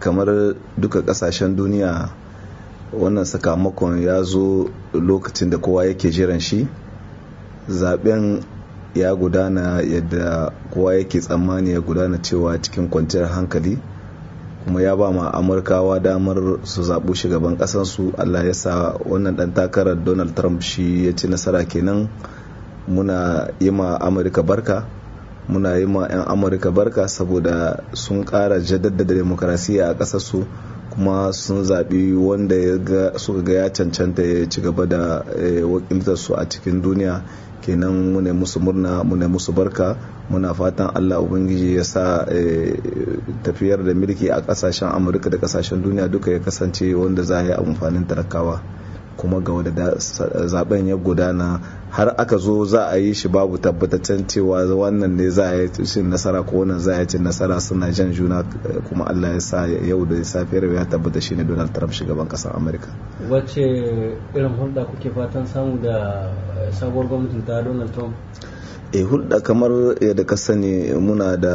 kamar duka ƙasashen duniya wannan sakamakon ya zo lokacin da kowa yake jiran shi. Zaben ya gudana yadda kowa yake tsammani ya gudana cewa cikin kwanciyar hankali kuma ya ba ma amurkawa damar su zaɓu shugaban ƙasansu allah ya sa wannan ɗan takarar donald trump shi ya ci nasara kenan. Muna yi ma amurka barka. Muna yi ma 'yan amurka barka saboda sun ƙara jaddada demokarasiya a ƙasarsu kuma sun zaɓi wanda suka ga ya cancanta ya ci gaba da wakiltarsu a cikin duniya. Kenan muna musu murna muna musu barka. Muna fatan allah ubangiji ya sa tafiyar da mulki a ƙasashen amurka da ƙasashen duniya duka ya kasance wanda za a yi amfanin talakawa. Kuma ga wadda zaɓen ya gudana. Har aka zo za a yi shi babu tabbataccen cewa wannan ne za a yi cin nasara ko wannan za a yi cin nasara. Suna jan juna kuma allah ya sa yau da safiyar ya tabbata shine donald trump shugaban ƙasar amurka. Wacce irin hulɗa kuke fatan samu da sabuwar gwamnatin ta donald trump? E hulɗa kamar yadda ka sani muna da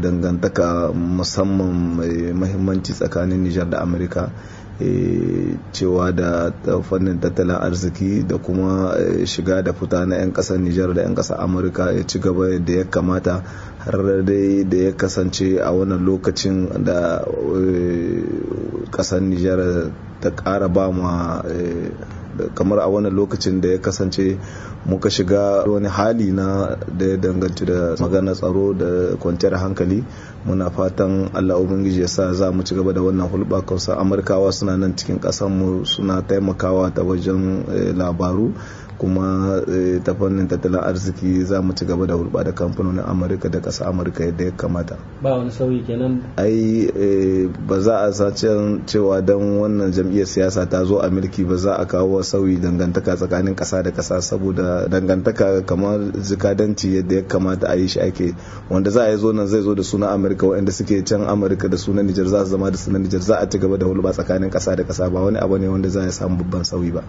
dangantaka musamman mai mahimmanci tsakanin nijar da amurka. Cewa da fannin tattalin arziki da kuma shiga da fita na 'yan ƙasar nijar da 'yan ƙasar amurka ya ci gaba da ya kamata har dai da ya kasance a wannan lokacin da ƙasar nijar ta ƙara ba ma kamar a wannan lokacin da ya kasance muka shiga wani hali na da ya danganci da magana tsaro da kwanciyar hankali muna fatan allah ubangiji ya sa za mu ci gaba da wannan hulɓa. Kausa amurkawa suna nan cikin mu suna taimakawa ta wajen labaru. Kuma ta fannin tattalin arziki za mu ci gaba da hulɓa da kamfanonin amurka da ƙasa amurka yadda ya kamata. Ba wani sauyi kenan? Ai ba za a sace cewa don wannan jam'iyyar siyasa ta zo a mulki ba za a kawo sauyi dangantaka tsakanin ƙasa da ƙasa saboda dangantaka kamar zikadanci yadda ya kamata a yi shi ake. Wanda za a yi zo nan zai zo da sunan amurka waɗanda suke can amurka da sunan nijar za su zama da sunan nijar. Za a ci gaba da hulɓa tsakanin ƙasa da ƙasa ba wani abu ne wanda za a samu babban sauyi ba.